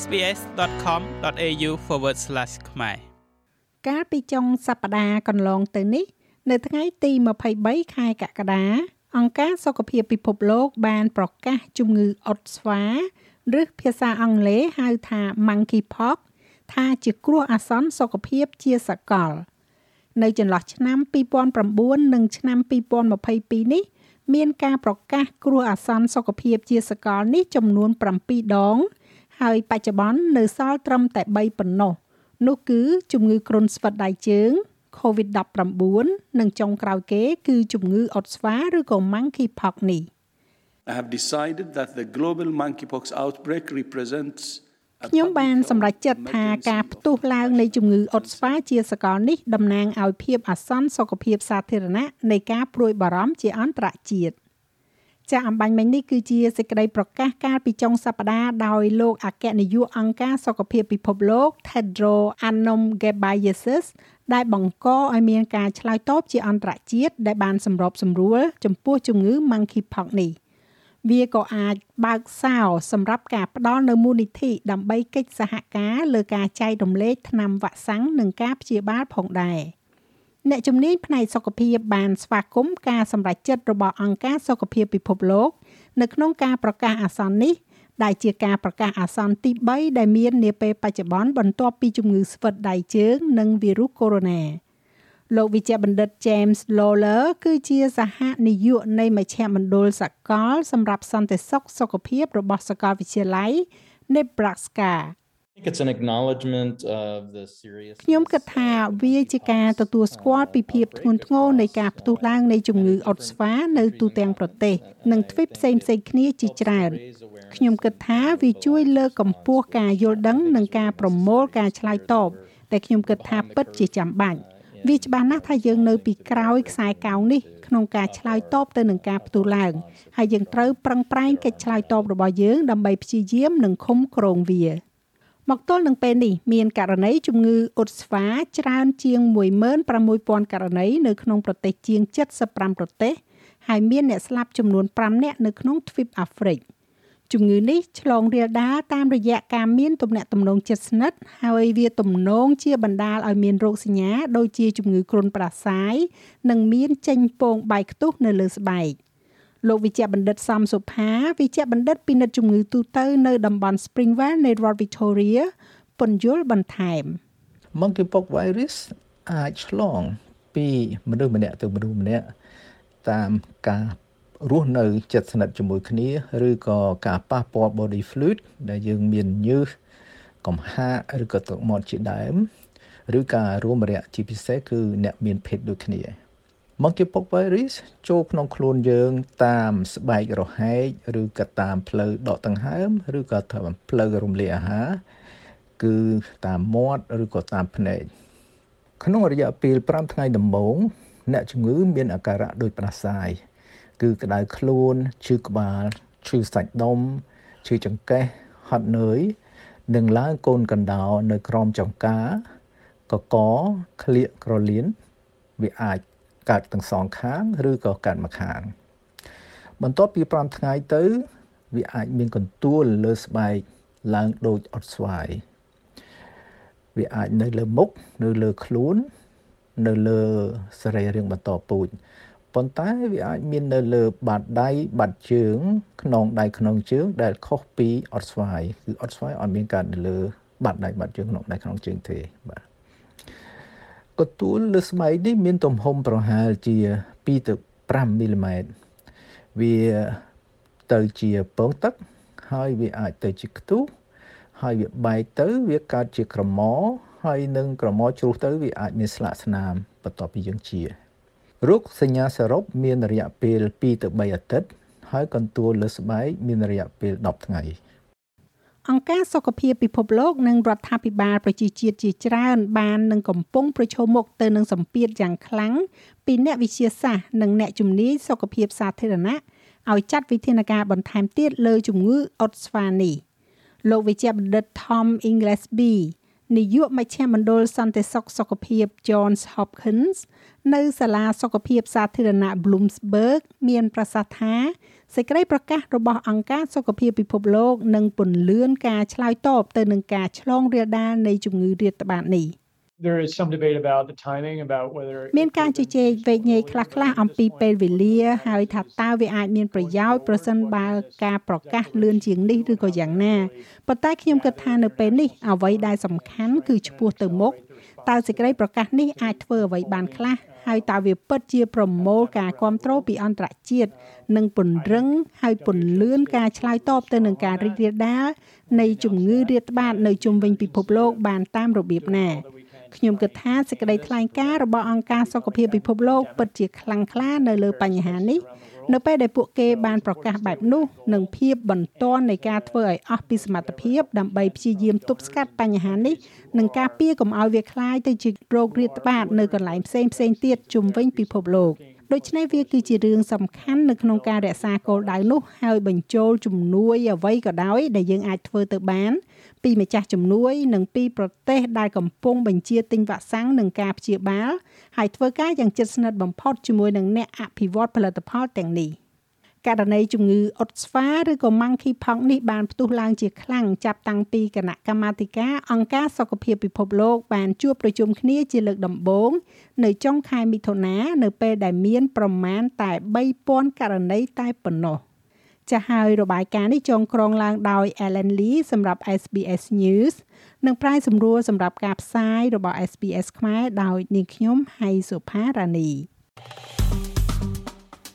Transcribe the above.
sbs.com.au/ ខ្មែរកាលពីចុងសប្តាហ៍កន្លងទៅនេះ នៅថ្ងៃទី23ខែកក្កដាអង្គការសុខភាពពិភពលោកបានប្រកាសជំងឺអុតស្វាឬភាសាអង់គ្លេសហៅថា Monkeypox ថាជាគ្រោះអាសន្នសុខភាពជាសកល នៅចន្លោះឆ្នាំ2009និងឆ្នាំ2022នេះមានការប្រកាសគ្រោះអាសន្នសុខភាពជាសកលនេះចំនួន7ដង ហើយបច្ចុប្បន្ននៅសល់ត្រឹមតែ3ប៉ុណ្ណោះនោះគឺជំងឺគ្រុនស្វិតដៃជើង COVID-19 និងចុងក្រោយគេ គឺជំងឺអុតស្វាឬក៏ Monkeypox នេះ I have decided that the global monkeypox outbreak represents ខ្ញុំបានសម្រេចចិត្តថាការផ្ទុះឡើងនៃជំងឺអុតស្វាជាសកលនេះតំណាងឲ្យភាពអាសន្នសុខភាពសាធារណៈនៃការព្រួយបារម្ភជាអន្តរជាតិ ចាស់អំបញ្ញមិញនេះគឺជាសេចក្តីប្រកាសកាលពីចុងសប្តាហ៍ដោយលោកអគ្គនាយកអង្គការសុខភាពពិភពលោក Tedros Adhanom Ghebreyesus ដែលបង្កឲ្យមានការឆ្លើយតបជាអន្តរជាតិដែលបានសម្របសម្រួលចំពោះជំងឺ Monkeypox នេះវាក៏អាចបើកសោសម្រាប់ការផ្ដល់នៅមូលនិធិដើម្បីកិច្ចសហការលើការចែករំលែកថ្នាំវ៉ាក់សាំងនិងការព្យាបាលផងដែរ អ្នកជំនាញផ្នែកសុខភាពបានស្វាគមន៍ការសម្រេចចិត្តរបស់អង្គការសុខភាពពិភពលោក នៅក្នុងការប្រកាសអាសន្ននេះដែលជាការប្រកាសអាសន្នទី3ដែលមាននាពេលបច្ចុប្បន្នបន្ទាប់ពីជំងឺស្វិតដៃជើង និងវីរុសកូវីដ -19 លោកវិជ្ជបណ្ឌិត James Lawler គឺជាសហនាយកនៃមជ្ឈមណ្ឌលសកល សម្រាប់សន្តិសុខសុខភាពរបស់សាកលវិទ្យាល័យ Nebraska it's an acknowledgement of the serious ខ្ញុំគិតថាវាជាការទទួលស្គាល់ពីភាពធ្ងន់ធ្ងរនៃការផ្ទុះឡើងនៃជំងឺអុតស្វានៅទូទាំងប្រទេស និងទ្វីបផ្សេងផ្សេងគ្នាជាច្រើនខ្ញុំគិតថាវាជួយលើកកម្ពស់ការយល់ដឹងនិងការប្រមូលការឆ្លើយតបដែលខ្ញុំគិតថាពិតជាចាំបាច់វាច្បាស់ណាស់ថាយើងនៅពីក្រោយខ្សែកោងនេះក្នុងការឆ្លើយតបទៅនឹងការផ្ទុះឡើងហើយយើងត្រូវប្រឹងប្រែងកិច្ចឆ្លើយតបរបស់យើងដើម្បីព្យាយាមនិងឃុំគ្រងវា មកទល់នឹងពេលនេះមានករណីជំងឺអុតស្វាច្រើនជាង16000ករណីនៅក្នុងប្រទេសជាង75ប្រទេសហើយមានអ្នកស្លាប់ចំនួន5នាក់នៅក្នុងទ្វីបអាហ្វ្រិក។ជំងឺនេះឆ្លងរាលដាលតាមរយៈការមានទំនាក់ទំនងជិតស្និទ្ធហើយវាទំនងជាបណ្ដាលឲ្យមានរោគសញ្ញាដូចជាជំងឺគ្រុនផ្ដាសាយនិងមានចេញពងបែកខ្ទុះនៅលើស្បែក លោកវិជ្ជបណ្ឌិតសំសុផាវិជ្ជបណ្ឌិតពិនិត្យជំងឺទូទៅនៅតំបន់ Springvale នៃរដ្ឋ Victoria ពន្យល់បន្ថែម Monkeypox virus អាចឆ្លងពីមនុស្សម្នាក់ទៅមនុស្សម្នាក់តាមការរស់នៅជិតស្និទ្ធជាមួយគ្នាឬក៏ការប៉ះពាល់ body fluid ដែលយើងមានញើសកំហាកឬក៏ទឹកមាត់ជាដើមឬការរួមរយៈជាពិសេសគឺអ្នកមានភេទដូចគ្នា Monkeypox virus ចូលក្នុងខ្លួនយើង តាមស្បែករហែកឬក៏តាមផ្លូវដកដង្ហើមឬក៏តាមផ្លូវរំលាយអាហារគឺតាមមាត់ឬក៏តាមភ្នែកក្នុងរយៈពេល5ថ្ងៃដំបូងអ្នកជំងឺមានអាការៈដូចផ្ដាសាយគឺក្តៅខ្លួនឈឺក្បាលឈឺសាច់ដុំឈឺចង្កេះហត់នឿយនិងឡើងកូនកណ្ដោនៅក្រោមចង្កាកកក្លៀកក្រលៀនវាអាច កើតទាំងសងខាងឬក៏កើតម្ខាង បន្ទាប់ពី5ថ្ងៃទៅ វាអាចមានកន្ទួលលើស្បែកឡើងដូចអត់ស្វាយវាអាចនៅលើមុខនៅលើខ្លួន នៅលើសរីរាង្គបន្តពូជប៉ុន្តែវាអាចមាននៅលើបាតដៃបាតជើងខ្នងដៃខ្នងជើង ដែលខុសពីអត់ស្វាយគឺអត់ស្វាយអត់មានកើតនៅលើបាតដៃបាតជើងខ្នងដៃខ្នងជើងទេបាទ កទួលលើស្បែកនេះមានទំហំប្រហែលជា2ទៅ5មីលីម៉ែត្រវាទៅជាពងទឹក ហើយវាអាចទៅជាខ្ទុះហើយវាបែកទៅវាកើតជាក្រមហើយនឹងក្រមជ្រុះទៅវាអាចមានស្លាកស្នាមបន្ទាប់ពីយើងជារោគសញ្ញាសរុបមានរយៈពេល2ទៅ3អាទិត្យហើយកន្ទួលលើស្បែកមានរយៈពេល10ថ្ងៃ អង្គការសុខភាពពិភពលោកនិងរដ្ឋាភិបាលប្រជាជាតិជាច្រើនបាននឹងកំពុងប្រឈមមុខទៅនឹងសម្ពាធយ៉ាងខ្លាំងពីអ្នកវិទ្យាសាស្ត្រនិងអ្នកជំនាញសុខភាពសាធារណៈឲ្យចាត់វិធានការបន្ថែមទៀតលើជំងឺអុតស្វានេះលោកវិជ្ជបណ្ឌិត Tom Inglesby នាយកមជ្ឈមណ្ឌលសន្តិសុខសុខភាព Johns Hopkins នៅសាលាសុខភាពសាធារណៈ Bloomsburg មានប្រសាសន៍ថា សេចក្តីប្រកាសរបស់អង្គការសុខភាពពិភពលោកនឹងពន្លឿនការឆ្លើយតបទៅនឹងការឆ្លងរាលដាលនៃជំងឺរាតត្បាតនេះ there is some debate about the timing about whether មានការជជែកវែកញែកខ្លះៗអំពីពេលវេលាហើយថាតើវាអាចមានប្រយោជន៍ប្រសិនបើការប្រកាសលឿនជាងនេះឬក៏យ៉ាងណាប៉ុន្តែខ្ញុំគិតថានៅពេលនេះអ្វីដែលសំខាន់គឺឆ្ពោះទៅមុខ តើសេចក្តីប្រកាសនេះអាចធ្វើអ្វីបានខ្លះហើយតើវាពិតជាប្រមូលការគ្រប់គ្រងពីអន្តរជាតិនិងពង្រឹងហើយពន្លឿនការឆ្លើយតបទៅនឹងការរីករាលដាលនៃជំងឺរាតត្បាតនៅជុំវិញពិភពលោកបានតាមរបៀបណា ខ្ញុំគិតថាសេចក្តីថ្លែងការណ៍របស់អង្គការសុខភាពពិភពលោកពិតជាខ្លាំងក្លានៅលើបញ្ហានេះនៅពេលដែលពួកគេបានប្រកាសបែបនោះនឹងភាពបន្ទាន់នៃការធ្វើឲ្យអស់ពីសមត្ថភាពដើម្បីព្យាយាមទប់ស្កាត់បញ្ហានេះនិងការពារកុំឲ្យវាคล้ายទៅជាโรគរាតត្បាតនៅកន្លែងផ្សេងផ្សេងទៀតជុំវិញពិភពលោក ដូច្នេះវាគឺជារឿងសំខាន់នៅក្នុងការរក្សាគោលដៅនោះហើយបញ្ចូលជំនួយអ្វីក៏ដោយដែលយើងអាចធ្វើទៅបាន ពីម្ចាស់ជំនួយ និងពីប្រទេសដែលកំពុងបញ្ជាទិញវ៉ាក់សាំងនិងការព្យាបាលហើយធ្វើការយ៉ាងជិតស្និទ្ធបំផុតជាមួយនឹងអ្នកអភិវឌ្ឍផលិតផលទាំងនេះ ករណីជំងឺអុតស្វាឬក៏ monkeypox នេះបានផ្ទុះឡើងជាខ្លាំងចាប់តាំងពីគណៈកម្មាធិការអង្គការសុខភាពពិភពលោកបានជួបប្រជុំគ្នាជាលើកដំបូងនៅចុងខែមិថុនានៅពេលដែលមានប្រមាណតែ3000ករណីតែប៉ុណ្ណោះ។ចាស់ហើយរបាយការណ៍នេះចងក្រងឡើងដោយ Ellen Lee សម្រាប់ SBS News និងប្រាយសម្រួលសម្រាប់ការផ្សាយរបស់ SBS ខ្មែរដោយនាងខ្ញុំហៃសុផារ៉ានី